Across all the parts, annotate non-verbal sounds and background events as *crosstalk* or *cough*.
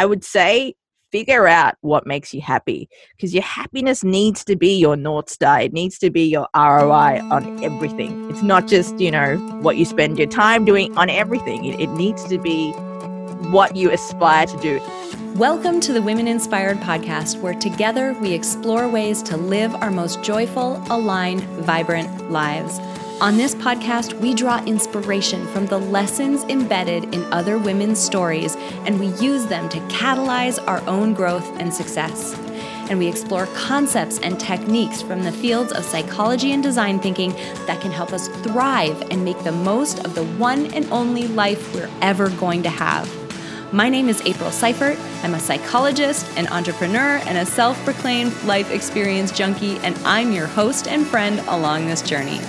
I would say figure out what makes you happy because your happiness needs to be your North Star. It needs to be your ROI on everything. It's not just, you know, what you spend your time doing on everything, it, it needs to be what you aspire to do. Welcome to the Women Inspired podcast, where together we explore ways to live our most joyful, aligned, vibrant lives. On this podcast, we draw inspiration from the lessons embedded in other women's stories, and we use them to catalyze our own growth and success. And we explore concepts and techniques from the fields of psychology and design thinking that can help us thrive and make the most of the one and only life we're ever going to have. My name is April Seifert. I'm a psychologist, an entrepreneur, and a self proclaimed life experience junkie, and I'm your host and friend along this journey.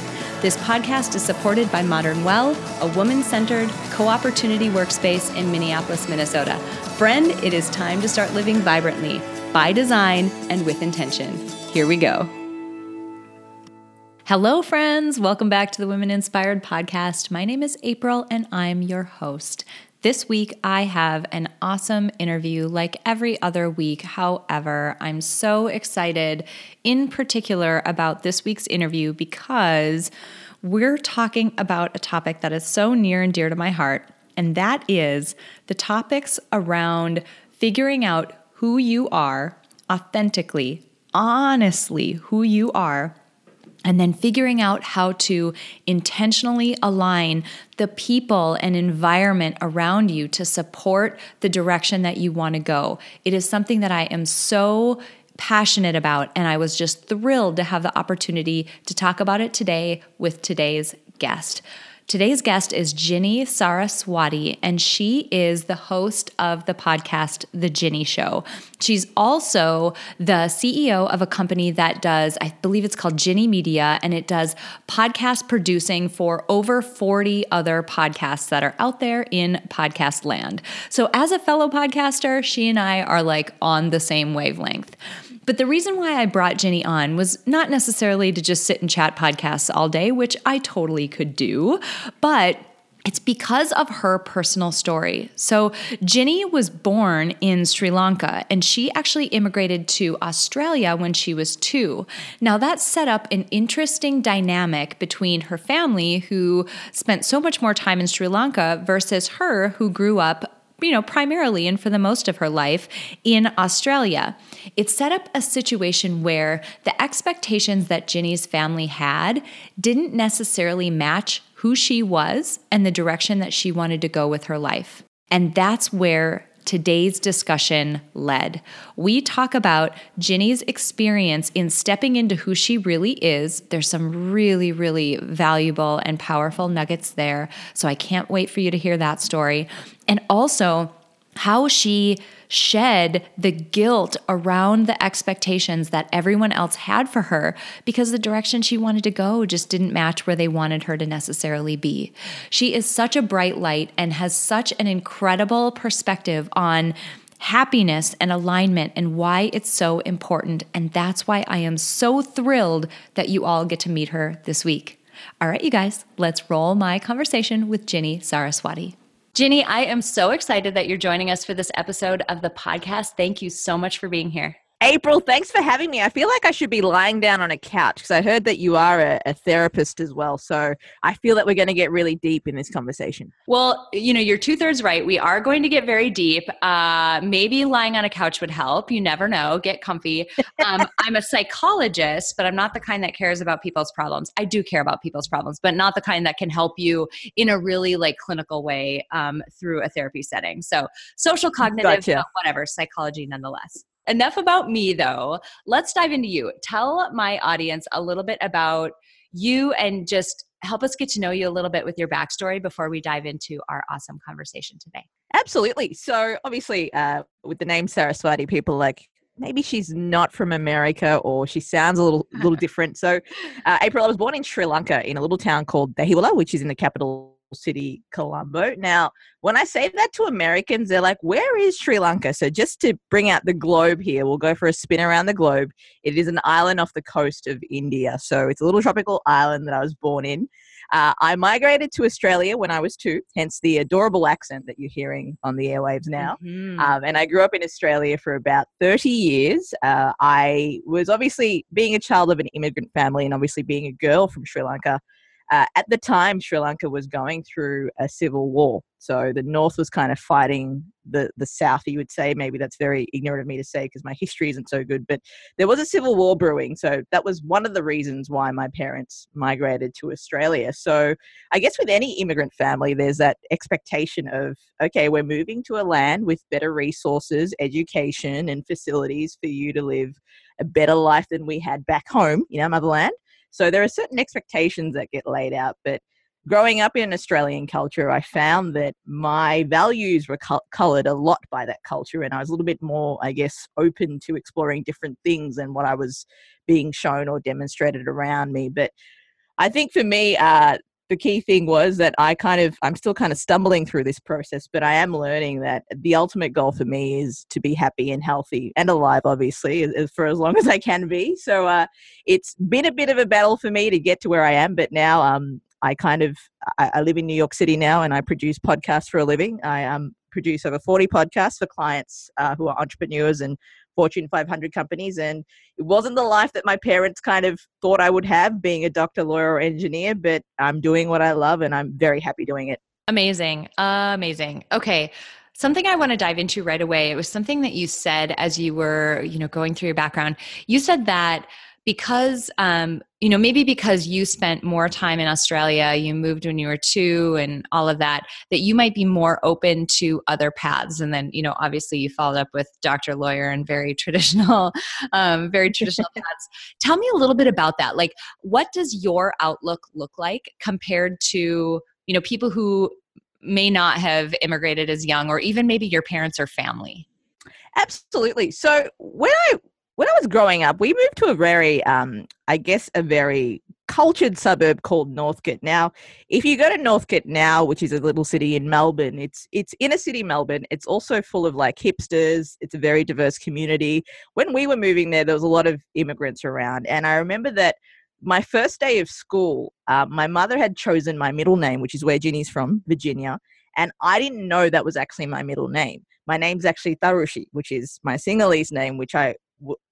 This podcast is supported by Modern Well, a woman centered co opportunity workspace in Minneapolis, Minnesota. Friend, it is time to start living vibrantly, by design, and with intention. Here we go. Hello, friends. Welcome back to the Women Inspired podcast. My name is April, and I'm your host. This week, I have an awesome interview like every other week. However, I'm so excited in particular about this week's interview because we're talking about a topic that is so near and dear to my heart, and that is the topics around figuring out who you are authentically, honestly, who you are and then figuring out how to intentionally align the people and environment around you to support the direction that you want to go. It is something that I am so passionate about, and I was just thrilled to have the opportunity to talk about it today with today's guest. Today's guest is Ginny Saraswati, and she is the host of the podcast, The Ginny Show. She's also the CEO of a company that does, I believe it's called Ginny Media, and it does podcast producing for over 40 other podcasts that are out there in podcast land. So, as a fellow podcaster, she and I are like on the same wavelength. But the reason why I brought Ginny on was not necessarily to just sit and chat podcasts all day, which I totally could do, but it's because of her personal story. So, Ginny was born in Sri Lanka and she actually immigrated to Australia when she was two. Now, that set up an interesting dynamic between her family, who spent so much more time in Sri Lanka, versus her, who grew up you know, primarily and for the most of her life in Australia. It set up a situation where the expectations that Ginny's family had didn't necessarily match who she was and the direction that she wanted to go with her life. And that's where today's discussion led. We talk about Ginny's experience in stepping into who she really is. There's some really, really valuable and powerful nuggets there. So I can't wait for you to hear that story. And also, how she shed the guilt around the expectations that everyone else had for her because the direction she wanted to go just didn't match where they wanted her to necessarily be. She is such a bright light and has such an incredible perspective on happiness and alignment and why it's so important. And that's why I am so thrilled that you all get to meet her this week. All right, you guys, let's roll my conversation with Ginny Saraswati. Ginny, I am so excited that you're joining us for this episode of the podcast. Thank you so much for being here. April, thanks for having me. I feel like I should be lying down on a couch because I heard that you are a, a, therapist as well. So I feel that we're going to get really deep in this conversation. Well, you know, you're two thirds right. We are going to get very deep. Uh, maybe lying on a couch would help. You never know. Get comfy. Um, *laughs* I'm a psychologist, but I'm not the kind that cares about people's problems. I do care about people's problems, but not the kind that can help you in a really like clinical way um, through a therapy setting. So social cognitive, gotcha. whatever, psychology nonetheless. Enough about me, though. Let's dive into you. Tell my audience a little bit about you and just help us get to know you a little bit with your backstory before we dive into our awesome conversation today. Absolutely. So, obviously, uh, with the name Saraswati, people like maybe she's not from America or she sounds a little little *laughs* different. So, uh, April, I was born in Sri Lanka in a little town called Dehiwala, which is in the capital city, Colombo. Now, when I say that to Americans, they're like, where is Sri Lanka? So, just to bring out the globe here, we'll go for a spin around the globe. It is an island off the coast of India. So, it's a little tropical island that I was born in. Uh, I migrated to Australia when I was two, hence the adorable accent that you're hearing on the airwaves now. Mm-hmm. Um, and I grew up in Australia for about 30 years. Uh, I was obviously being a child of an immigrant family and obviously being a girl from Sri Lanka. Uh, at the time, Sri Lanka was going through a civil war. So the North was kind of fighting the, the South, you would say. Maybe that's very ignorant of me to say because my history isn't so good. But there was a civil war brewing. So that was one of the reasons why my parents migrated to Australia. So I guess with any immigrant family, there's that expectation of, okay, we're moving to a land with better resources, education, and facilities for you to live a better life than we had back home in our motherland. So there are certain expectations that get laid out, but growing up in Australian culture, I found that my values were colored a lot by that culture, and I was a little bit more, I guess, open to exploring different things than what I was being shown or demonstrated around me. But I think for me, uh, the key thing was that I kind of I'm still kind of stumbling through this process, but I am learning that the ultimate goal for me is to be happy and healthy and alive, obviously, for as long as I can be. So uh, it's been a bit of a battle for me to get to where I am, but now um, I kind of I, I live in New York City now, and I produce podcasts for a living. I um, produce over 40 podcasts for clients uh, who are entrepreneurs and Fortune 500 companies. And it wasn't the life that my parents kind of thought I would have being a doctor, lawyer, or engineer, but I'm doing what I love and I'm very happy doing it. Amazing. amazing. Okay. Something I want to dive into right away. It was something that you said as you were, you know, going through your background. You said that because um, you know maybe because you spent more time in australia you moved when you were two and all of that that you might be more open to other paths. And then you know obviously you followed up with doctor lawyer and very *laughs* traditional um, very traditional *laughs* paths. Tell me a little bit about that. Like what does your outlook look like compared to you know people who may not have immigrated as young or even maybe your parents or family? Absolutely. So when i when I was growing up, we moved to a very, um, I guess, a very cultured suburb called Northcote. Now, if you go to Northcote now, which is a little city in Melbourne, it's it's inner city Melbourne. It's also full of like hipsters. It's a very diverse community. When we were moving there, there was a lot of immigrants around, and I remember that my first day of school, uh, my mother had chosen my middle name, which is where Ginny's from, Virginia, and I didn't know that was actually my middle name. My name's actually Tharushi, which is my Sinhalese name, which I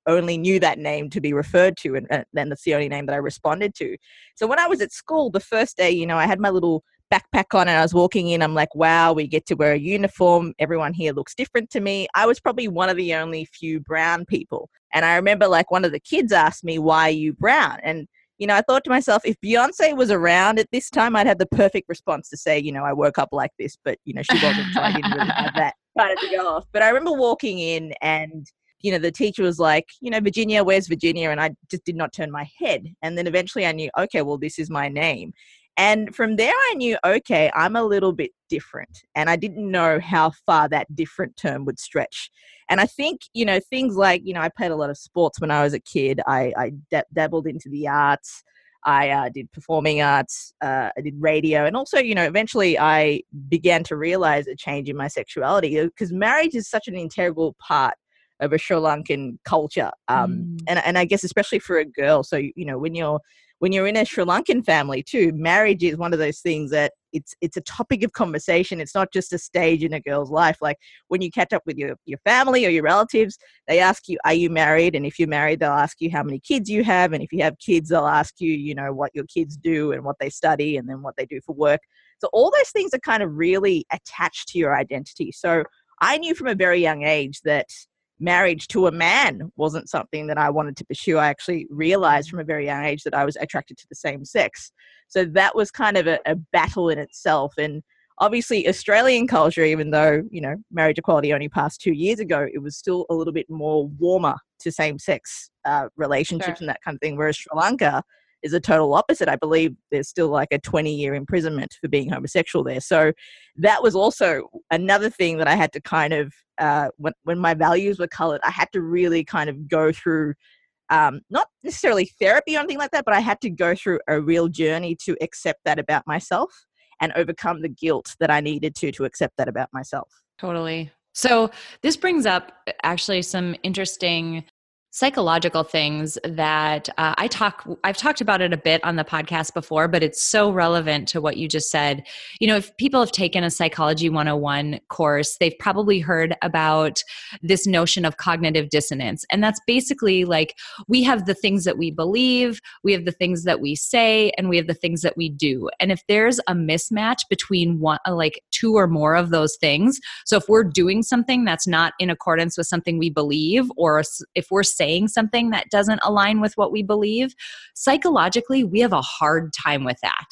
only knew that name to be referred to, and, and then that's the only name that I responded to. So when I was at school, the first day, you know, I had my little backpack on and I was walking in. I'm like, wow, we get to wear a uniform. Everyone here looks different to me. I was probably one of the only few brown people. And I remember like one of the kids asked me, why are you brown? And you know, I thought to myself, if Beyonce was around at this time, I'd have the perfect response to say, you know, I woke up like this, but you know, she wasn't, so I didn't really have *laughs* that kind of to go off. Oh. But I remember walking in and you know, the teacher was like, you know, Virginia, where's Virginia? And I just did not turn my head. And then eventually I knew, okay, well, this is my name. And from there, I knew, okay, I'm a little bit different. And I didn't know how far that different term would stretch. And I think, you know, things like, you know, I played a lot of sports when I was a kid, I, dabbled into the arts. I uh, did performing arts, uh, I did radio, and also, you know, eventually I began to realize a change in my sexuality because marriage is such an integral part of a Sri Lankan culture. Um, mm. and, and I guess especially for a girl. So, you know, when you're when you're in a Sri Lankan family too, marriage is one of those things that it's it's a topic of conversation. It's not just a stage in a girl's life. Like when you catch up with your, your family or your relatives, they ask you, Are you married? And if you're married, they'll ask you how many kids you have. And if you have kids, they'll ask you, you know, what your kids do and what they study and then what they do for work. So all those things are kind of really attached to your identity. So I knew from a very young age that marriage to a man wasn't something that I wanted to pursue. I actually realized from a very young age that I was attracted to the same sex. So that was kind of a, a battle in itself. And obviously, Australian culture, even though, you know, marriage equality only passed two years ago, it was still a little bit more warmer to same sex uh, relationships sure. and that kind of thing. Whereas Sri Lanka, is a total opposite. I believe there's still like a 20 year imprisonment for being homosexual there. So that was also another thing that I had to kind of, uh, when, when my values were colored, I had to really kind of go through, um, not necessarily therapy or anything like that, but I had to go through a real journey to accept that about myself and overcome the guilt that I needed to to accept that about myself. Totally. So this brings up actually some interesting psychological things that uh, I talk I've talked about it a bit on the podcast before but it's so relevant to what you just said. You know, if people have taken a psychology 101 course, they've probably heard about this notion of cognitive dissonance. And that's basically like we have the things that we believe, we have the things that we say, and we have the things that we do. And if there's a mismatch between one like two or more of those things, so if we're doing something that's not in accordance with something we believe or if we're saying something that doesn't align with what we believe, psychologically, we have a hard time with that.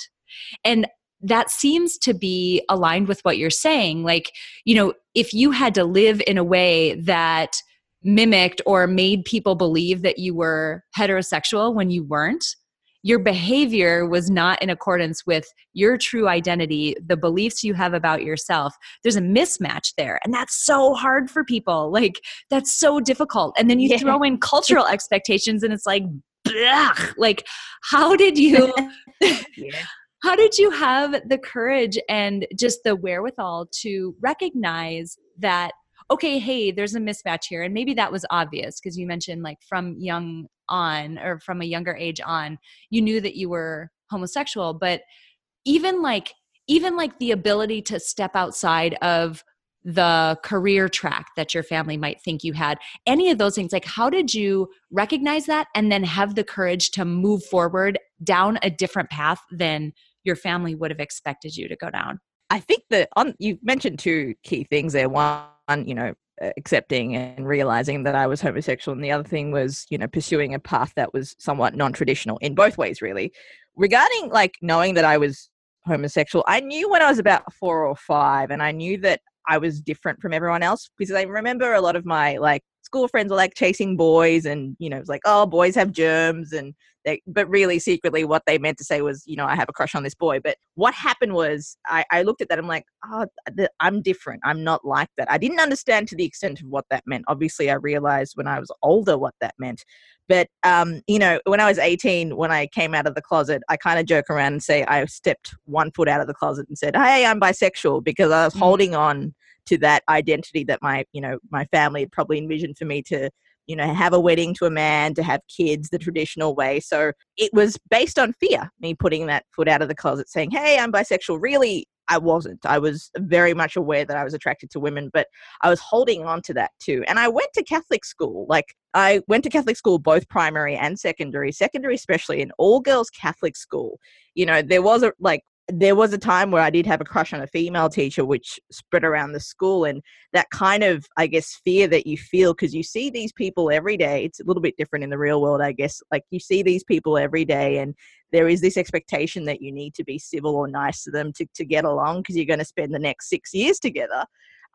And that seems to be aligned with what you're saying. Like, you know, if you had to live in a way that mimicked or made people believe that you were heterosexual when you weren't, your behavior was not in accordance with your true identity, the beliefs you have about yourself. There's a mismatch there. And that's so hard for people. Like, that's so difficult. And then you yeah. throw in cultural *laughs* expectations, and it's like, Blech. like, how did you? *laughs* *laughs* yeah. How did you have the courage and just the wherewithal to recognize that okay, hey, there's a mismatch here. And maybe that was obvious because you mentioned like from young on or from a younger age on, you knew that you were homosexual. But even like, even like the ability to step outside of the career track that your family might think you had any of those things like how did you recognize that and then have the courage to move forward down a different path than your family would have expected you to go down i think that on you mentioned two key things there one you know, accepting and realizing that I was homosexual. And the other thing was, you know, pursuing a path that was somewhat non traditional in both ways, really. Regarding like knowing that I was homosexual, I knew when I was about four or five, and I knew that I was different from everyone else because I remember a lot of my like school friends were like chasing boys and you know it was like oh boys have germs and they but really secretly what they meant to say was you know i have a crush on this boy. But what happened was i, I looked at that i'm like oh i'm different. I'm not like that. I didn't understand to the extent of what that meant. Obviously i realized when i was older what that meant. But um, you know when i was 18 when i came out of the closet i kind of joke around and say i stepped one foot out of the closet and said hey i'm bisexual because i was mm-hmm. holding on to that identity that my you know my family had probably envisioned for me to you know have a wedding to a man to have kids the traditional way so it was based on fear me putting that foot out of the closet saying hey i'm bisexual really I wasn't. I was very much aware that I was attracted to women, but I was holding on to that too. And I went to Catholic school. Like, I went to Catholic school, both primary and secondary, secondary especially, an all girls Catholic school. You know, there was a, like, there was a time where I did have a crush on a female teacher, which spread around the school. And that kind of, I guess, fear that you feel because you see these people every day. It's a little bit different in the real world, I guess. Like you see these people every day, and there is this expectation that you need to be civil or nice to them to, to get along because you're going to spend the next six years together.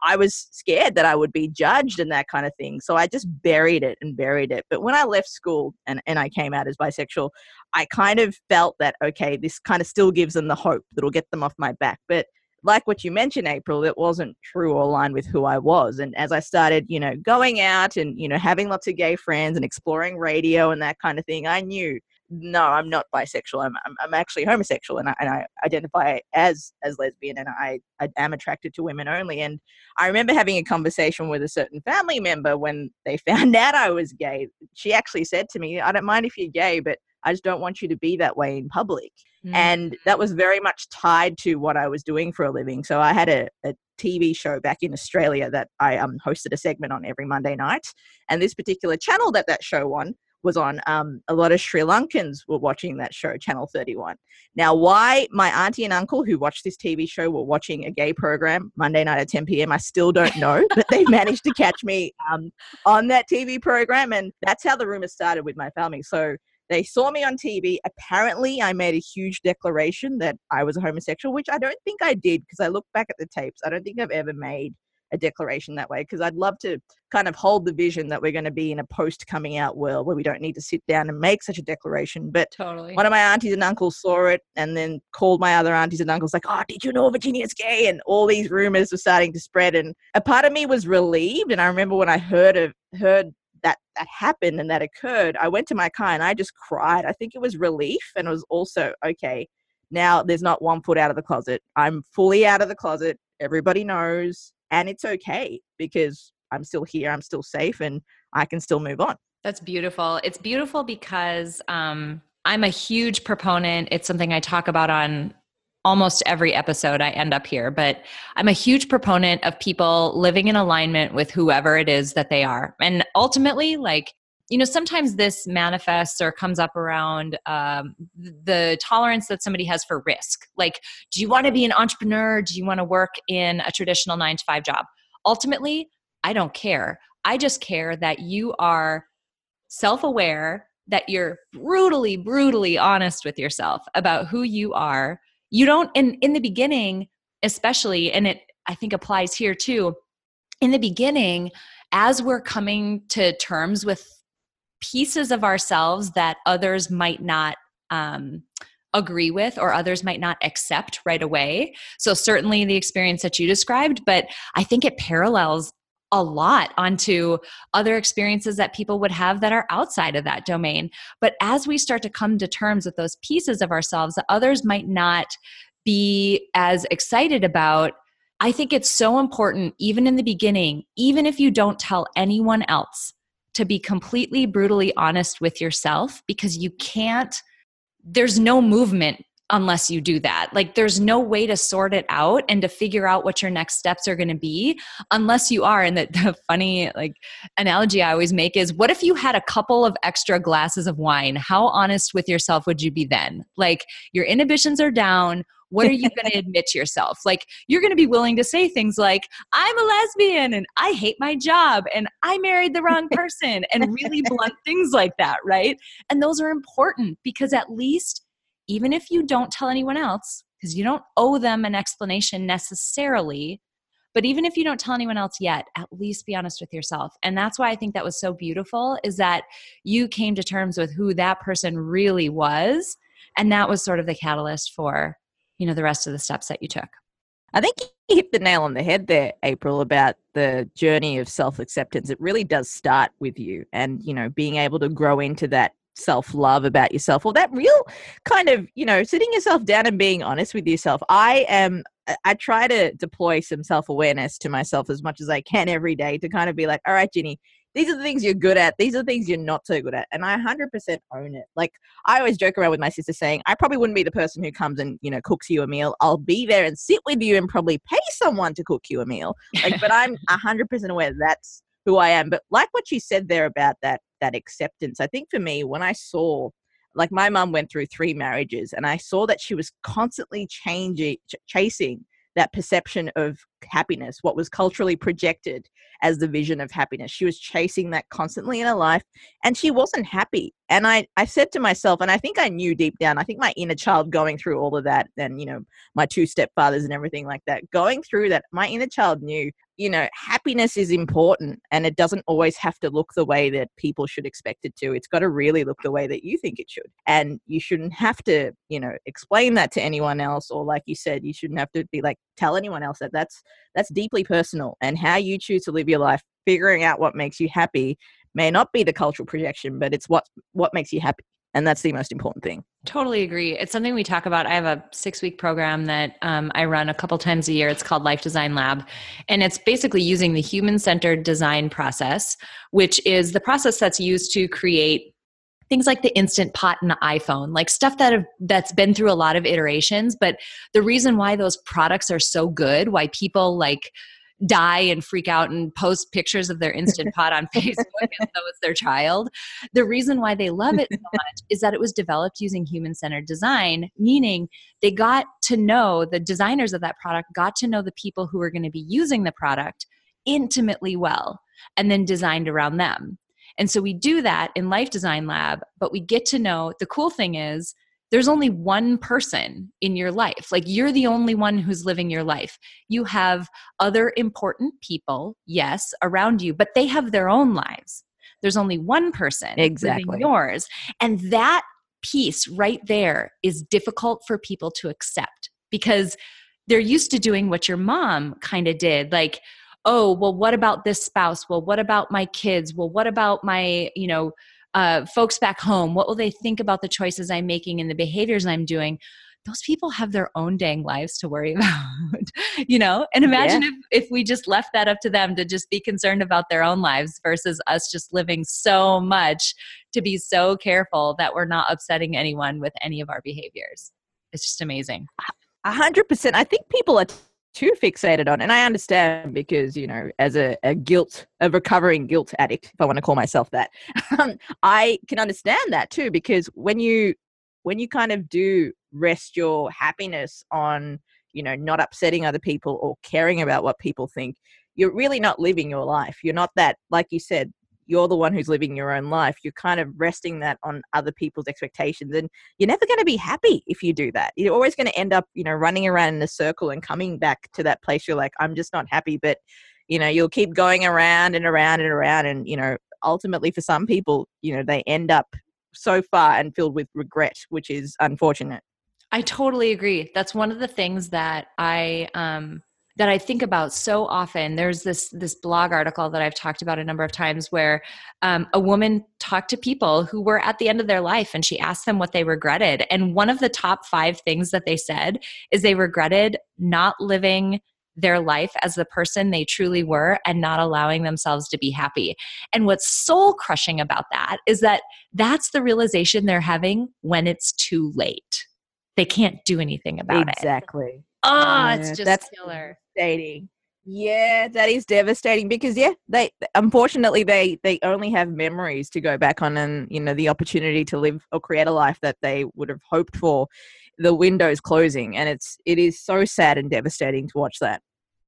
I was scared that I would be judged and that kind of thing. So I just buried it and buried it. But when I left school and, and I came out as bisexual, I kind of felt that, okay, this kind of still gives them the hope that'll get them off my back. But like what you mentioned, April, it wasn't true or aligned with who I was. And as I started, you know, going out and, you know, having lots of gay friends and exploring radio and that kind of thing, I knew no, I'm not bisexual. I'm, I'm, I'm actually homosexual and I, and I identify as, as lesbian and I, I am attracted to women only. And I remember having a conversation with a certain family member when they *laughs* found out I was gay. She actually said to me, I don't mind if you're gay, but I just don't want you to be that way in public. Mm. And that was very much tied to what I was doing for a living. So I had a, a TV show back in Australia that I um, hosted a segment on every Monday night. And this particular channel that that show on was on, um, a lot of Sri Lankans were watching that show, Channel 31. Now, why my auntie and uncle who watched this TV show were watching a gay program Monday night at 10 p.m., I still don't know, *laughs* but they managed to catch me um, on that TV program. And that's how the rumor started with my family. So they saw me on TV. Apparently, I made a huge declaration that I was a homosexual, which I don't think I did because I look back at the tapes. I don't think I've ever made a declaration that way because I'd love to kind of hold the vision that we're going to be in a post coming out world where we don't need to sit down and make such a declaration. But totally. one of my aunties and uncles saw it and then called my other aunties and uncles like, "Oh, did you know Virginia's gay?" And all these rumors were starting to spread. And a part of me was relieved. And I remember when I heard of heard that that happened and that occurred, I went to my car and I just cried. I think it was relief and it was also okay. Now there's not one foot out of the closet. I'm fully out of the closet. Everybody knows and it's okay because I'm still here, I'm still safe, and I can still move on. That's beautiful. It's beautiful because um, I'm a huge proponent. It's something I talk about on almost every episode I end up here, but I'm a huge proponent of people living in alignment with whoever it is that they are. And ultimately, like, you know, sometimes this manifests or comes up around um, the tolerance that somebody has for risk. Like, do you want to be an entrepreneur? Do you want to work in a traditional nine to five job? Ultimately, I don't care. I just care that you are self aware, that you're brutally, brutally honest with yourself about who you are. You don't, in, in the beginning, especially, and it I think applies here too, in the beginning, as we're coming to terms with pieces of ourselves that others might not um, agree with or others might not accept right away. So, certainly the experience that you described, but I think it parallels a lot onto other experiences that people would have that are outside of that domain. But as we start to come to terms with those pieces of ourselves that others might not be as excited about, I think it's so important, even in the beginning, even if you don't tell anyone else, to be completely brutally honest with yourself because you can't, there's no movement unless you do that. Like there's no way to sort it out and to figure out what your next steps are going to be unless you are. And the, the funny like analogy I always make is what if you had a couple of extra glasses of wine? How honest with yourself would you be then? Like your inhibitions are down. What are you going *laughs* to admit to yourself? Like, you're going to be willing to say things like, I'm a lesbian and I hate my job and I married the wrong *laughs* person and really blunt things like that, right? And those are important because at least even if you don't tell anyone else, because you don't owe them an explanation necessarily, but even if you don't tell anyone else yet, at least be honest with yourself. And that's why I think that was so beautiful is that you came to terms with who that person really was. And that was sort of the catalyst for, you know, the rest of the steps that you took. I think you hit the nail on the head there, April, about the journey of self acceptance. It really does start with you and, you know, being able to grow into that self love about yourself or that real kind of you know sitting yourself down and being honest with yourself i am i try to deploy some self awareness to myself as much as i can every day to kind of be like all right ginny these are the things you're good at. These are the things you're not so good at and i 100% own it. Like i always joke around with my sister saying i probably wouldn't be the person who comes and you know cooks you a meal. I'll be there and sit with you and probably pay someone to cook you a meal. Like but i'm *laughs* 100% aware that's who i am. But like what you said there about that that acceptance. I think for me, when I saw, like my mom went through three marriages, and I saw that she was constantly changing, ch- chasing that perception of happiness, what was culturally projected as the vision of happiness. She was chasing that constantly in her life and she wasn't happy. And I, I said to myself, and I think I knew deep down, I think my inner child going through all of that, and, you know, my two stepfathers and everything like that, going through that, my inner child knew you know, happiness is important and it doesn't always have to look the way that people should expect it to. It's got to really look the way that you think it should. And you shouldn't have to, you know, explain that to anyone else or like you said, you shouldn't have to be like tell anyone else that that's that's deeply personal and how you choose to live your life, figuring out what makes you happy may not be the cultural projection, but it's what what makes you happy and that's the most important thing. Totally agree. It's something we talk about. I have a six week program that um, i run a couple times a year. It's called life design lab. And it's basically using the human centered design process which is the process that's used to create things like the instant pot in the iphone like stuff that have that's been through a lot of iterations. But the reason why those products are so good why people like die and freak out and post pictures of their instant *laughs* pot on Facebook as though it's their child. The reason why they love it so much is that it was developed using human centered design, meaning they got to know the designers of that product got to know the people who were going to be using the product intimately well and then designed around them. And so we do that in Life Design Lab, but we get to know the cool thing is there's only one person in your life. Like you're the only one who's living your life. You have other important people, yes, around you, but they have their own lives. There's only one person exactly. living yours. And that piece right there is difficult for people to accept because they're used to doing what your mom kind of did. Like, oh, well, what about this spouse? Well, what about my kids? Well, what about my, you know, uh, folks back home what will they think about the choices i'm making and the behaviors i'm doing those people have their own dang lives to worry *laughs* about, you know? And imagine yeah. if, if we just left that up to them to just be concerned about their own lives versus us just living so much to be so careful that we're not upsetting anyone with any of our behaviors. It's just amazing. A hundred percent. I think people are too fixated on, and I understand because you know, as a, a guilt, a recovering guilt addict, if I want to call myself that, *laughs* um, I can understand that too. Because when you when you kind of do rest your happiness on you know not upsetting other people or caring about what people think you're really not living your life you're not that like you said you're the one who's living your own life you're kind of resting that on other people's expectations and you're never going to be happy if you do that you're always going to end up you know running around in a circle and coming back to that place you're like i'm just not happy but you know you'll keep going around and around and around and you know ultimately for some people you know they end up so far and filled with regret which is unfortunate I totally agree. That's one of the things that I um that I think about so often. There's this this blog article that I've talked about a number of times where um, a woman talked to people who were at the end of their life, and she asked them what they regretted. And one of the top five things that they said is they regretted not living their life as the person they truly were and not allowing themselves to be happy. And what's soul crushing about that is that that's the realization they're having when it's too late they can't do anything about exactly. it. Exactly. Oh, it's just that's killer. Devastating. Yeah, that is devastating because yeah, they unfortunately they they only have memories to go back on and you know the opportunity to live or create a life that they would have hoped for. The windows closing and it's it is so sad and devastating to watch that.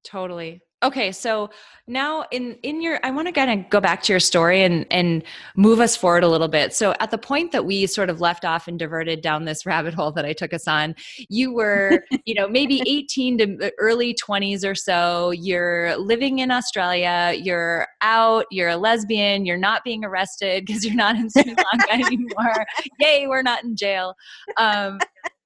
Totally. Okay, so now in in your I want to kind of go back to your story and and move us forward a little bit. So at the point that we sort of left off and diverted down this *laughs* rabbit hole that I took us on, you were, *laughs* you know, maybe 18 to early 20s or so, you're living in Australia, you're out, you're a lesbian, you're not being arrested because you're not in Sri Lanka *laughs* anymore. Yay, we're not in jail. Um,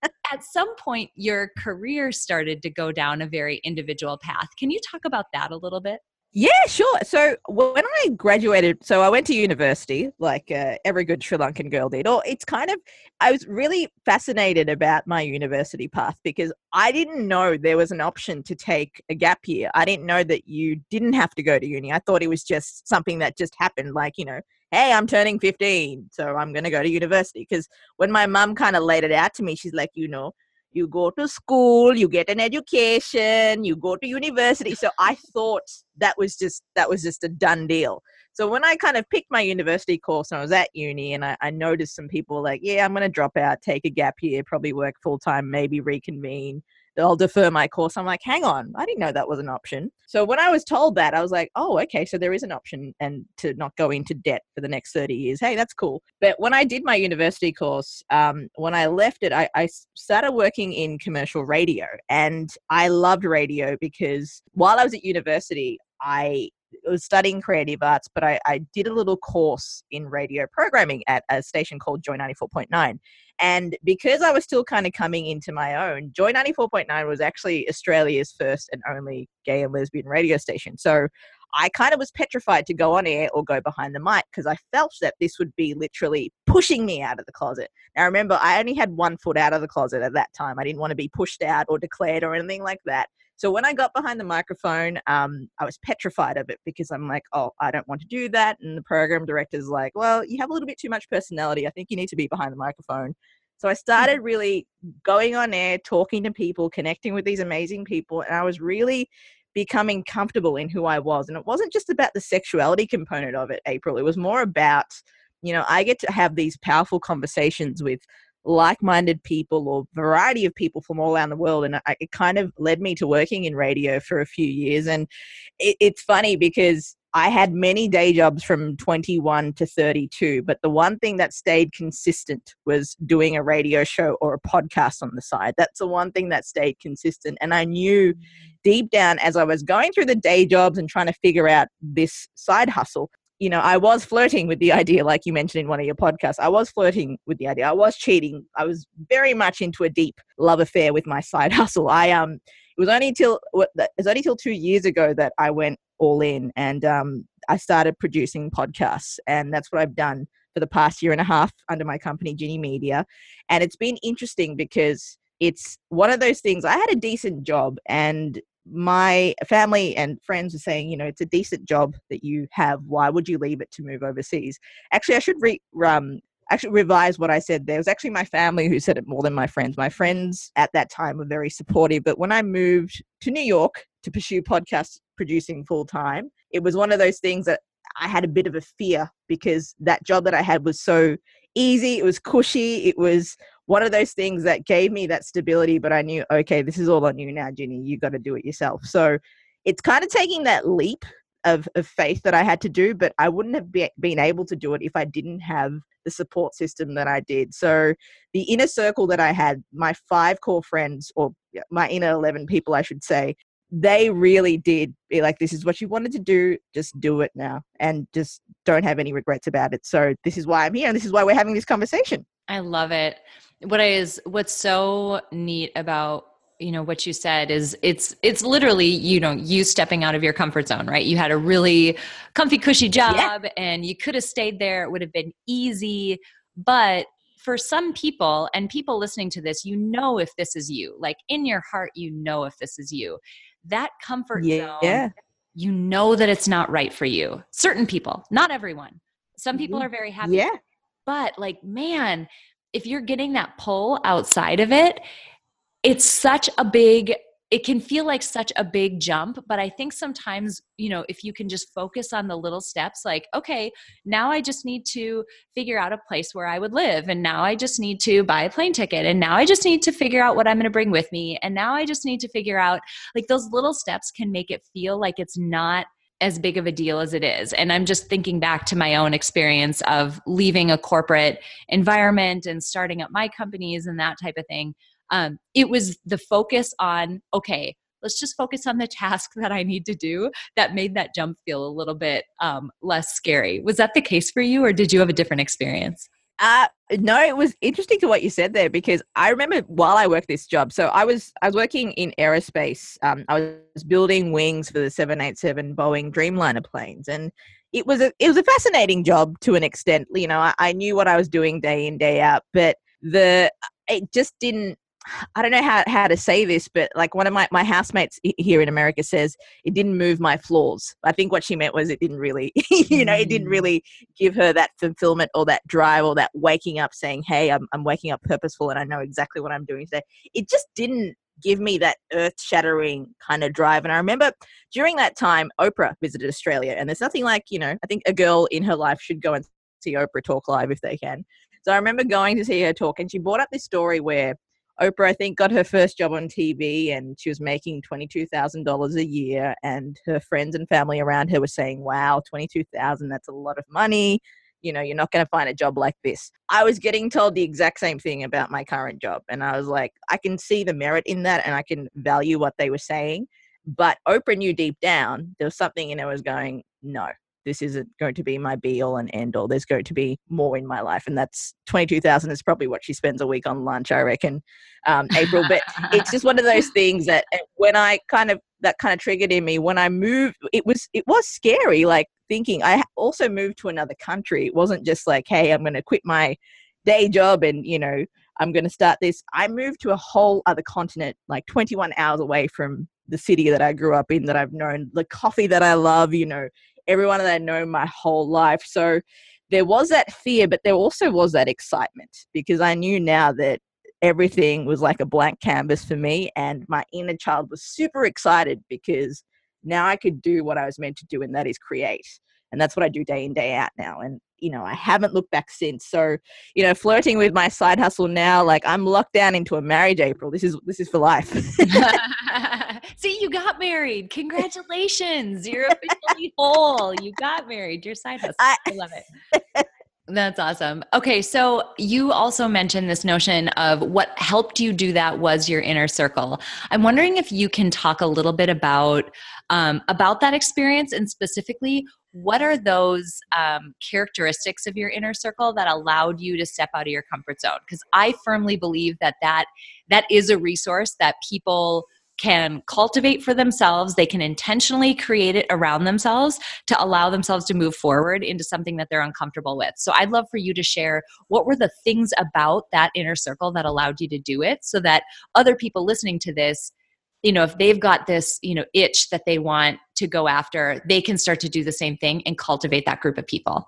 at some point your career started to go down a very individual path. Can you talk about that a little bit? Yeah, sure. So when I graduated, so I went to university, like uh, every good Sri Lankan girl did. Or it's kind of, I was really fascinated about my university path because I didn't know there was an option to take a gap year. I didn't know that you didn't have to go to uni. I thought it was just something that just happened, like, you know, hey, I'm turning 15, so I'm going to go to university. Because when my mom kind of laid it out to me, she's like, you know, you go to school, you get an education, you go to university. So I thought that was just that was just a done deal. So when I kind of picked my university course and I was at uni and I, I noticed some people like, yeah, I'm going to drop out, take a gap year, probably work full time, maybe reconvene. I'll defer my course. I'm like, hang on, I didn't know that was an option. So when I was told that, I was like, oh, okay, so there is an option and to not go into debt for the next 30 years. Hey, that's cool. But when I did my university course, um, when I left it, I, I started working in commercial radio and I loved radio because while I was at university, I was studying creative arts, but I, I, did a little course in radio programming at a station called Joy 94.9. And because I was still kind of coming into my own, Joy 94.9 was actually Australia's first and only gay and lesbian radio station. So I kind of was petrified to go on air or go behind the mic because I felt that this would be literally pushing me out of the closet. Now, remember, I only had one foot out of the closet at that time. I didn't want to be pushed out or declared or anything like that. So when I got behind the microphone, um, I was petrified of it because I'm like, oh, I don't want to do that. And the program director's like, well, you have a little bit too much personality. I think you need to be behind the microphone. So I started really going on air, talking to people, connecting with these amazing people, and I was really becoming comfortable in who I was. And it wasn't just about the sexuality component of it, April. It was more about, you know, I get to have these powerful conversations with like-minded people or variety of people from all around the world and I, it kind of led me to working in radio for a few years and it, it's funny because i had many day jobs from 21 to 32 but the one thing that stayed consistent was doing a radio show or a podcast on the side. That's the one thing that stayed consistent and i knew mm. deep down as i was going through the day jobs and trying to figure out this side hustle you know, I was flirting with the idea, like you mentioned in one of your podcasts. I was flirting with the idea. I was cheating. I was very much into a deep love affair with my *laughs* side hustle. I um, it was only till it was only till two years ago that I went all in and um, I started producing podcasts, and that's what I've done for the past year and a half under my company, Ginny Media. And it's been interesting because it's one of those things. I had a decent job, and my family and friends were saying, you know, it's a decent job that you have. Why would you leave it to move overseas? Actually, I should re- um, actually revise what I said there. It was actually my family who said it more than my friends. My friends at that time were very supportive, but when I moved to New York to pursue podcast producing full time, it was one of those things that I had a bit of a fear because that job that I had was so easy, it was cushy, it was one of those things that gave me that stability, but I knew, okay, this is all on you now, Ginny. You got to do it yourself. So it's kind of taking that leap of, of faith that I had to do, but I wouldn't have be, been able to do it if I didn't have the support system that I did. So the inner circle that I had, my five core friends, or my inner 11 people, I should say, they really did be like, this is what you wanted to do, just do it now and just don't have any regrets about it. So this is why I'm here and this is why we're having this conversation. I love it. What is what's so neat about you know what you said is it's it's literally you know you stepping out of your comfort zone right you had a really comfy cushy job yeah. and you could have stayed there it would have been easy but for some people and people listening to this you know if this is you like in your heart you know if this is you that comfort yeah. zone yeah. you know that it's not right for you certain people not everyone some people mm-hmm. are very happy yeah but like man if you're getting that pull outside of it it's such a big it can feel like such a big jump but i think sometimes you know if you can just focus on the little steps like okay now i just need to figure out a place where i would live and now i just need to buy a plane ticket and now i just need to figure out what i'm going to bring with me and now i just need to figure out like those little steps can make it feel like it's not as big of a deal as it is. And I'm just thinking back to my own experience of leaving a corporate environment and starting up my companies and that type of thing. Um, it was the focus on okay let's just focus on the task *laughs* that i need to do that made that jump feel a little bit um, less scary. Was that the case for you or did you have a different experience uh, no, it was interesting to what you said there because I remember while I worked this job. So I was I was working in aerospace. Um, I was building wings for the seven eight seven Boeing Dreamliner planes, and it was a it was a fascinating job to an extent. You know, I, I knew what I was doing day in day out, but the it just didn't I don't know how, how to say this, but like one of my, my housemates here in America says, it didn't move my flaws. I think what she meant was it didn't really, *laughs* you know, it didn't mm. really give her that fulfillment or that drive or that waking up saying, hey, I'm, I'm waking up purposeful and I know exactly what I'm doing today. It just didn't give me that earth shattering kind of drive. And I remember during that time, Oprah visited Australia, and there's nothing like, you know, I think a girl in her life should go and see Oprah talk live if they can. So I remember going to see her talk, and she brought up this story where Oprah, I think, got her first job on TV and she was making $22,000 a year. And her friends and family around her were saying, wow, 22,000, that's a lot of money. You know, you're not going to find a job like this. I was getting told the exact same thing about my current job. And I was like, I can see the merit in that and I can value what they were saying. But Oprah knew deep down there was something in her was going, no, this isn't going to be my be all and end all. There's going to be more in my life, and that's twenty two thousand is probably what she spends a week on lunch, I reckon, um, April. But it's just one of those things that when I kind of that kind of triggered in me when I moved, it was it was scary. Like thinking I also moved to another country. It wasn't just like, hey, I'm going to quit my day job and you know I'm going to start this. I moved to a whole other continent, like 21 hours away from the city that I grew up in, that I've known, the coffee that I love, you know, everyone that I know my whole life. So there was that fear, but there also was that excitement because I knew now that everything was like a blank canvas for me, and my inner child was super excited because now I could do what I was meant to do, and that is create. And that's what I do day in, day out now. And you know, I haven't looked back since. So, you know, flirting with my side hustle now, like I'm locked down into a marriage, April. This is this is for life. *laughs* *laughs* See, you got married. *laughs* Congratulations. You're officially whole. You got married. Your side hustle. I, I love it. That's awesome. Okay, so you also mentioned this notion of what helped you do that was your inner circle. I'm wondering if you can talk a little bit about um, about that experience and specifically what are those um, characteristics of your inner circle that allowed you to step out of your comfort zone? Because I firmly believe that that that is a resource that people can cultivate for themselves. They can intentionally create it around themselves to allow themselves to move forward into something that they're uncomfortable with. So I'd love for you to share what were the things about that inner circle that allowed you to do it so that other people listening to this you know if they've got this you know itch that they want to go after they can start to do the same thing and cultivate that group of people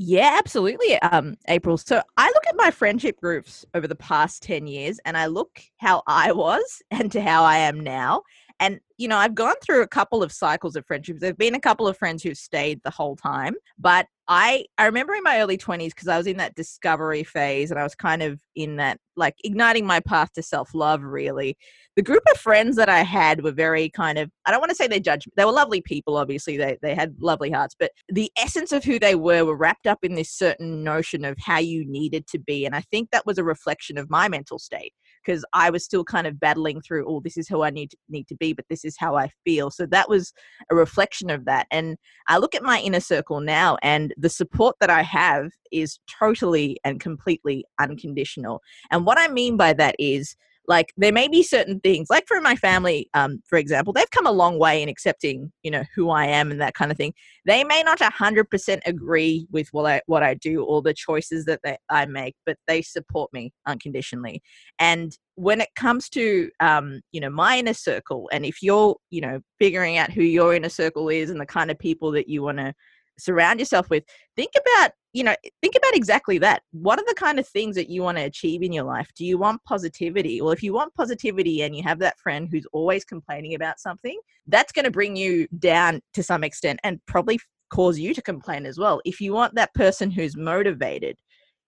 yeah, absolutely, um, April. So I look at my friendship groups over the past 10 years and I look how I was *laughs* and to how I am now. And, you know, I've gone through a couple of cycles of friendships. There've been a couple of friends who've stayed the whole time. But I, I remember in my early 20s, because I was in that discovery phase and I was kind of in that, like, igniting my path to self love, really the group of friends that I had were very kind of, I don't want to say they judged, they were lovely people, obviously, they, they had lovely hearts, but the essence of who they were were wrapped up in this certain notion of how you needed to be. And I think that was a reflection of my mental state because I was still kind of battling through, oh, this is who I need to, need to be, but this is how I feel. So that was a reflection of that. And I look at my inner circle now, and the support that I have is totally and completely unconditional. And what I mean by that is, like there may be certain things like for my family um, for example they've come a long way in accepting you know who i am and that kind of thing. They may not 100% agree with what i what i do or the choices that they, i make but they support me unconditionally. And when it comes to um, you know my inner circle and if you're you know figuring out who your inner circle is and the kind of people that you want to surround yourself with think about you know think about exactly that. What are the kind of things that you want to achieve in your life? Do you want positivity? Well if you want positivity and you have that friend who's always complaining about something that's going to bring you down to some extent and probably cause you to complain as well. If you want that person who's motivated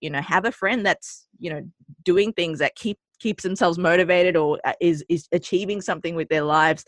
you know have a friend that's you know doing things that keep keeps themselves motivated or uh, is is achieving something with their lives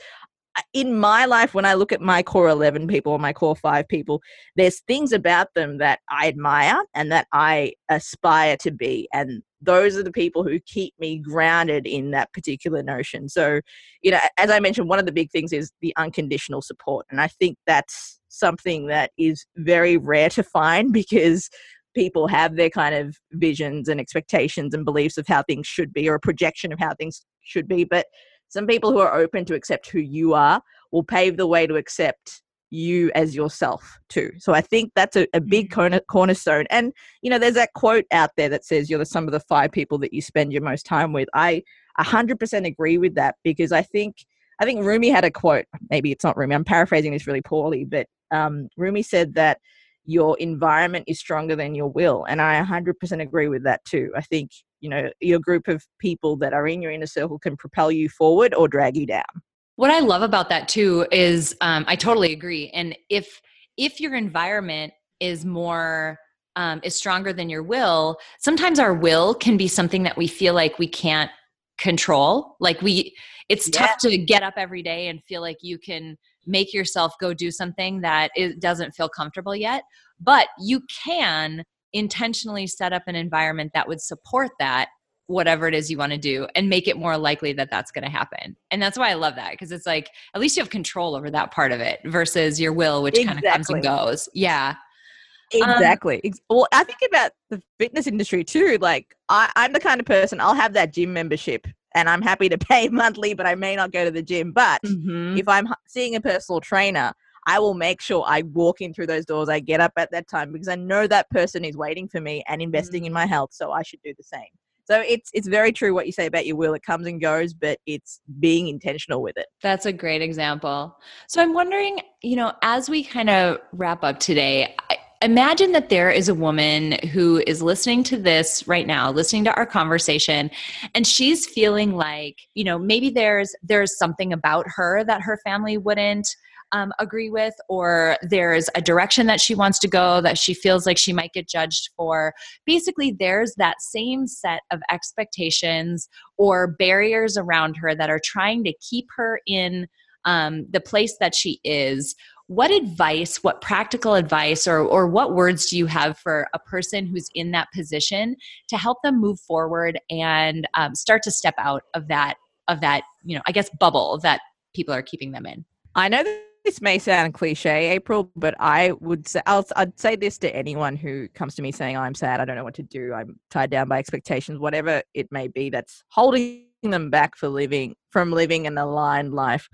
in my life, when I look at my core 11 people or my core five people, there's things about them that I admire and that I aspire to be. And those are the people who keep me grounded in that particular notion. So, you know, as I mentioned, one of the big things is the unconditional support. And I think that's something that is very rare to find *laughs* because people have their kind of visions and expectations and beliefs of how things should be or a projection of how things should be. But some people who are open to accept who you are will pave the way to accept you as yourself too. So I think that's a, a big mm. corner, cornerstone. And you know, there's that quote out there that says you're the sum of the five people that you spend your most time with. I 100% agree with that because I think I think Rumi had a quote. Maybe it's not Rumi. I'm paraphrasing this really poorly, but um, Rumi said that your environment is stronger than your will, and I 100% agree with that too. I think you know your group of people that are in your inner circle can propel you forward or drag you down what i love about that too is um, i totally agree and if if your environment is more um, is stronger than your will sometimes our will can be something that we feel like we can't control like we it's yeah. tough to get up every day and feel like you can make yourself go do something that it doesn't feel comfortable yet but you can intentionally set up an environment that would support that whatever it is you want to do and make it more likely that that's going to happen. And that's why I love that because it's like at least you have control over that part of it versus your will which exactly. kind of comes and goes. Yeah. Exactly. Um, well, I think about the fitness industry too. Like I, I'm the kind of person I'll have that gym membership and I'm happy to *laughs* pay monthly, but I may not go to the gym. But mm-hmm. if I'm seeing a personal trainer, I will make sure I walk in through those doors. I get up at that time because I know that person is waiting for me and investing mm. in my health. So I should do the same. So it's it's very true what you say about your will. It comes and goes, but it's being intentional with it. That's a great example. So I'm wondering, you know, as we kind of wrap up today, I, imagine that there is a woman who is listening to this right now listening to our conversation and she's feeling like you know maybe there's there's something about her that her family wouldn't um, agree with, or there's a direction that she wants to go that she feels like she might get judged for. Basically, there's that same set of expectations or barriers around her that are trying to keep her in um, the place that she is what advice what practical advice or, or what words do you have for a person who's in that position to help them move forward and um, start to step out of that of that you know i guess bubble that people are keeping them in i know this may sound cliche, April, but I would say i would say this to anyone who comes to me saying I'm sad, I don't know what to do, I'm tied down by expectations, whatever it may be that's holding them back for living from living an aligned life,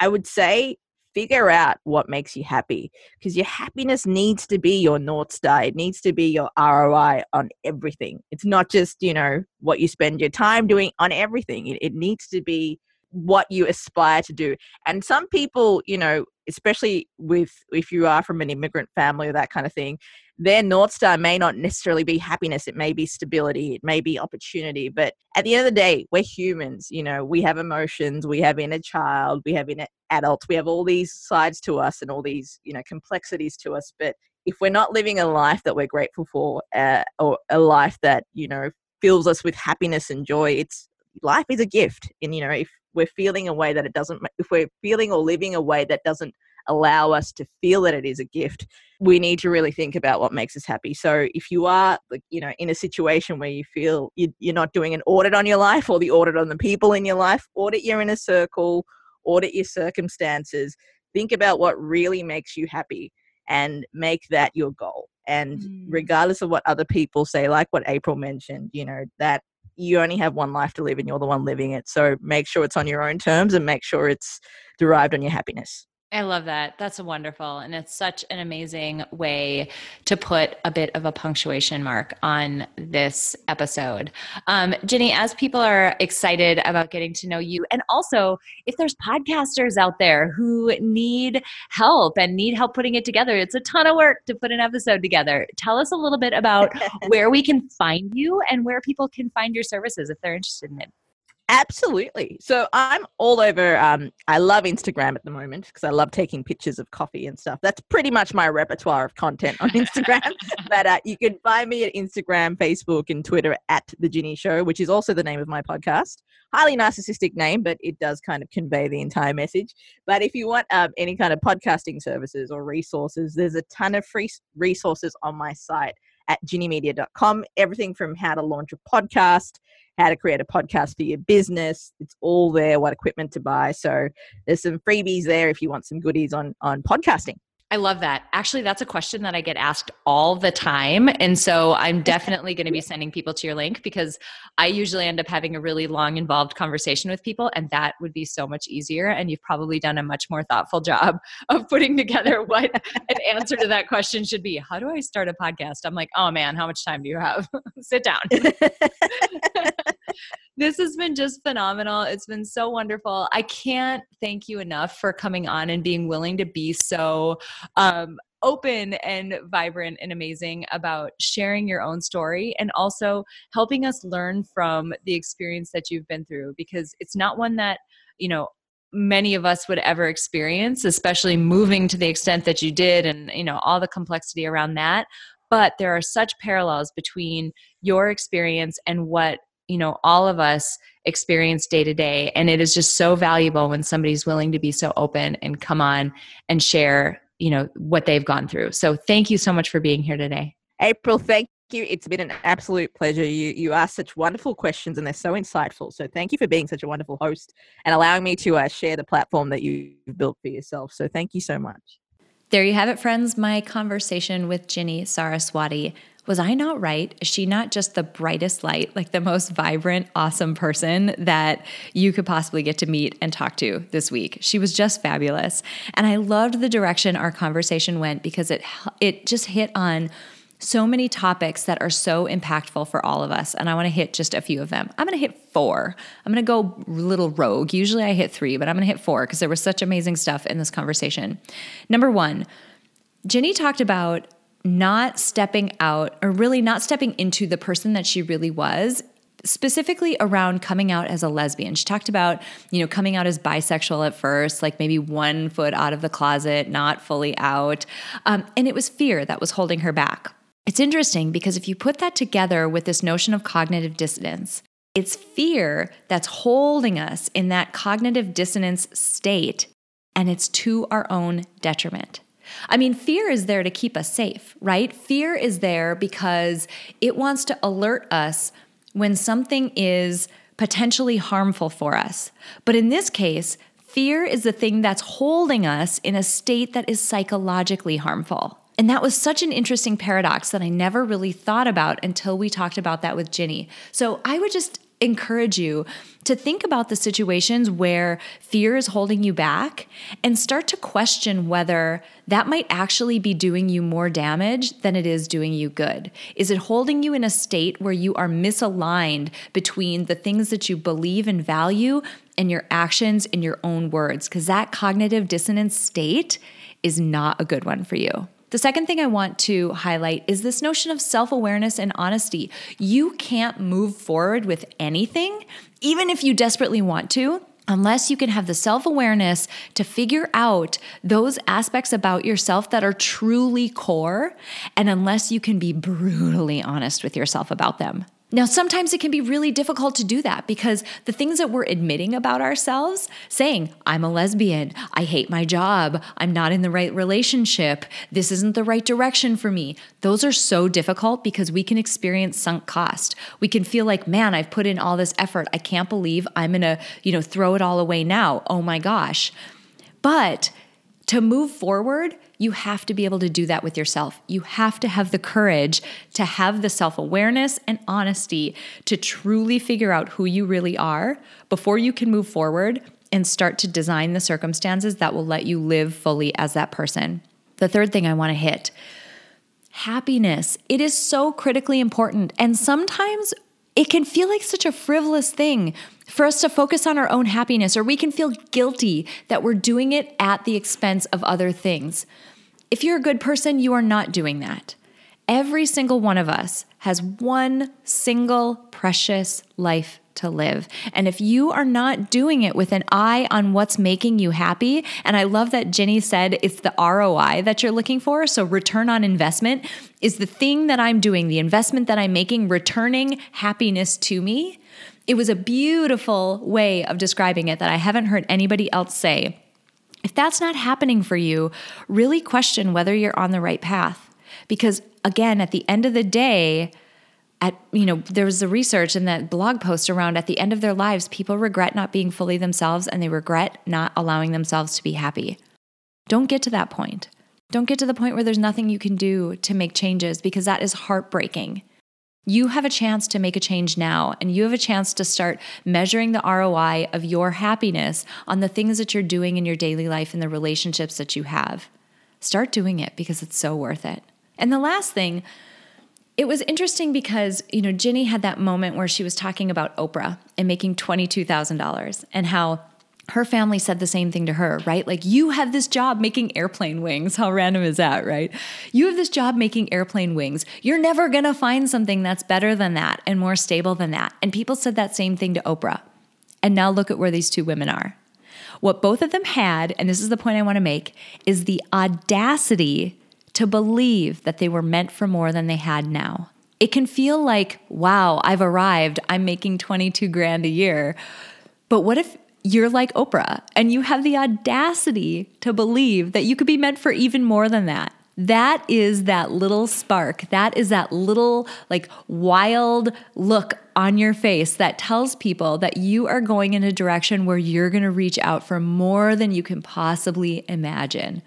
I would say figure out what makes you happy because your happiness needs to be your north star it needs to be your roi on everything. It's not just you know what you spend your time doing on everything it, it needs to be what you aspire to do and some people you know especially with if you are from an immigrant family or that kind of thing their north star may not necessarily be happiness it may be stability it may be opportunity but at the end of the day we're humans you know we have emotions we have inner child we have inner adults we have all these sides to us and all these you know complexities to us but if we're not living a life that we're grateful for uh, or a life that you know fills us with happiness and joy it's life is a gift and you know if we're feeling a way that it doesn't if we're feeling or living a way that doesn't allow us to feel that it is a gift we need to really think about what makes us happy so if you are you know in a situation where you feel you're not doing an audit on your life or the audit on the people in your life audit your inner circle audit your circumstances think about what really makes you happy and make that your goal and mm. regardless of what other people say like what april mentioned you know that you only have one life to live and you're the one living it. So make sure it's on your own terms and make sure it's derived on your happiness. I love that. That's wonderful. And it's such an amazing way to put a bit of a punctuation mark on this episode. Um, Ginny, as people are excited about getting to know you, and also if there's podcasters out there who need help and need help putting it together, it's a ton of work to put an episode together. Tell us a little bit about *laughs* where we can find you and where people can find your services if they're interested in it. Absolutely. So I'm all over. Um, I love Instagram at the moment because I love taking pictures of coffee and stuff. That's pretty much my repertoire of content on Instagram. *laughs* but uh, you can find me at Instagram, Facebook, and Twitter at The Ginny Show, which is also the name of my podcast. Highly narcissistic name, but it does kind of convey the entire message. But if you want um, any kind of podcasting services or resources, there's a ton of free resources on my site at ginnymedia.com. Everything from how to launch a podcast how to create a podcast for your business. It's all there, what equipment to buy. So there's some freebies there if you want some goodies on on podcasting. I love that. Actually, that's a question that I get asked all the time. And so I'm *laughs* definitely going to be sending people to your link because I usually end up having a really long, involved conversation with people, and that would be so much easier. And you've probably done a much more thoughtful job *laughs* of putting together what an answer to that question should be. How do I start a podcast? I'm like, oh man, how much time do you have? *laughs* Sit down. This has been just phenomenal. It's been so wonderful. I can't thank you enough for coming on and being willing to be so um, open and vibrant and amazing about sharing your own story and also helping us learn from the experience that you've been through because it's not one that, you know, many of us would ever experience especially moving to the extent that you did and you know all the complexity around that but there are such parallels between your experience and what you know all of us experience day to day. And it is just so valuable when somebody's willing to be so open and come on and share you know what they've gone through. So thank you so much for being here today. April thank you. It's been an absolute pleasure. You you ask such wonderful questions and they're so insightful. So thank you for being such a wonderful host and allowing me to uh, share the platform that you've built for yourself. So thank you so much. There you have it friends. My conversation with ginny saraswati was I not right? Is she not just the brightest light, like the most vibrant, awesome person that you could possibly get to meet and talk to this week? She was just fabulous. And I loved the direction our conversation went because it it just hit on so many topics that are so impactful for all of us. And I want to hit just a few of them. I'm going to hit four. I'm going to go little rogue. Usually I hit three, but I'm going to hit four because there was such amazing stuff in this conversation. Number one, Ginny talked about not stepping out or really not stepping into the person that she really was specifically around coming out as a lesbian. She talked about, you know, coming out as bisexual at first, like maybe one foot out of the closet, not fully out. Um, and it was fear that was holding her back. It's interesting because if you put that together with this notion of cognitive dissonance, it's fear that's holding us in that cognitive dissonance state, and it's to our own detriment. I mean, fear is there to keep us safe, right? Fear is there because it wants to alert us when something is potentially harmful for us. But in this case, fear is the thing that's holding us in a state that is psychologically harmful. And that was such an interesting paradox that I never really thought about until we talked about that with Ginny. So I would just encourage you to think about the situations where fear is holding you back and start to question whether that might actually be doing you more damage than it is doing you good. Is it holding you in a state where you are misaligned between the things that you believe and value and your actions and your own words? Because that cognitive dissonance state is not a good one for you. The second thing I want to highlight is this notion of self awareness and honesty. You can't move forward with anything, even if you desperately want to, unless you can have the self awareness to figure out those aspects about yourself that are truly core, and unless you can be brutally honest with yourself about them. Now, sometimes it can be really difficult to do that because the things that we're admitting about ourselves, saying, I'm a lesbian, I hate my job, I'm not in the right relationship, this isn't the right direction for me, those are so difficult because we can experience sunk cost. We can feel like, man, I've put in all this effort. I can't believe I'm gonna, you know, throw it all away now. Oh my gosh. But to move forward, you have to be able to do that with yourself. You have to have the courage to have the self awareness and honesty to truly figure out who you really are before you can move forward and start to design the circumstances that will let you live fully as that person. The third thing I want to hit happiness. It is so critically important. And sometimes it can feel like such a frivolous thing for us to focus on our own happiness, or we can feel guilty that we're doing it at the expense of other things. If you're a good person, you are not doing that. Every single one of us has one single precious life to live. And if you are not doing it with an eye on what's making you happy, and I love that Ginny said it's the ROI that you're looking for. So, return on investment is the thing that I'm doing, the investment that I'm making, returning happiness to me. It was a beautiful way of describing it that I haven't heard anybody else say. If that's not happening for you, really question whether you're on the right path. Because again, at the end of the day, at you know there was the research and that blog post around at the end of their lives people regret not being fully themselves and they regret not allowing themselves to be happy don't get to that point don't get to the point where there's nothing you can do to make changes because that is heartbreaking you have a chance to make a change now, and you have a chance to start measuring the ROI of your happiness on the things that you're doing in your daily life and the relationships that you have. Start doing it because it's so worth it. And the last thing, it was interesting because, you know, Ginny had that moment where she was talking about Oprah and making $22,000 and how her family said the same thing to her, right? Like, you have this job making airplane wings. How random is that, right? You have this job making airplane wings. You're never gonna find something that's better than that and more stable than that. And people said that same thing to Oprah. And now look at where these two women are. What both of them had, and this is the point I wanna make, is the audacity to believe that they were meant for more than they had now. It can feel like, wow, I've arrived. I'm making 22 grand a year. But what if you're like Oprah and you have the audacity to believe that you could be meant for even more than that. That is that little spark. That is that little, like, wild look on your face that tells people that you are going in a direction where you're going to reach out for more than you can possibly imagine.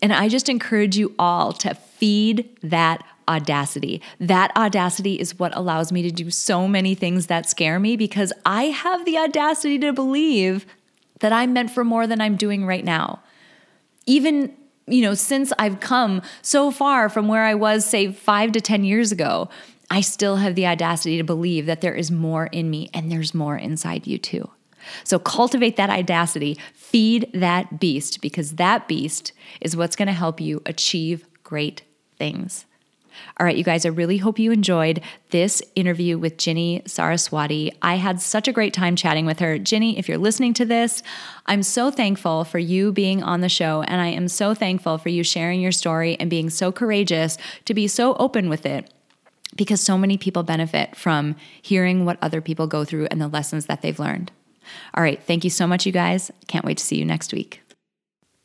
And I just encourage you all to feed that audacity. That audacity is what allows me to do so many things that scare me because I have the audacity to believe that I'm meant for more than I'm doing right now. Even, you know, since I've come so far from where I was, say, five to 10 years ago, I still have the audacity to believe that there is more in me and there's more inside you too. So cultivate that audacity, feed that beast, because that beast is what's going to help you achieve great things. All right, you guys, I really hope you enjoyed this interview with Ginny Saraswati. I had such a great time chatting with her. Ginny, if you're listening to this, I'm so thankful for you being on the show, and I am so thankful for you sharing your story and being so courageous to be so open with it because so many people benefit from hearing what other people go through and the lessons that they've learned. All right, thank you so much, you guys. Can't wait to see you next week.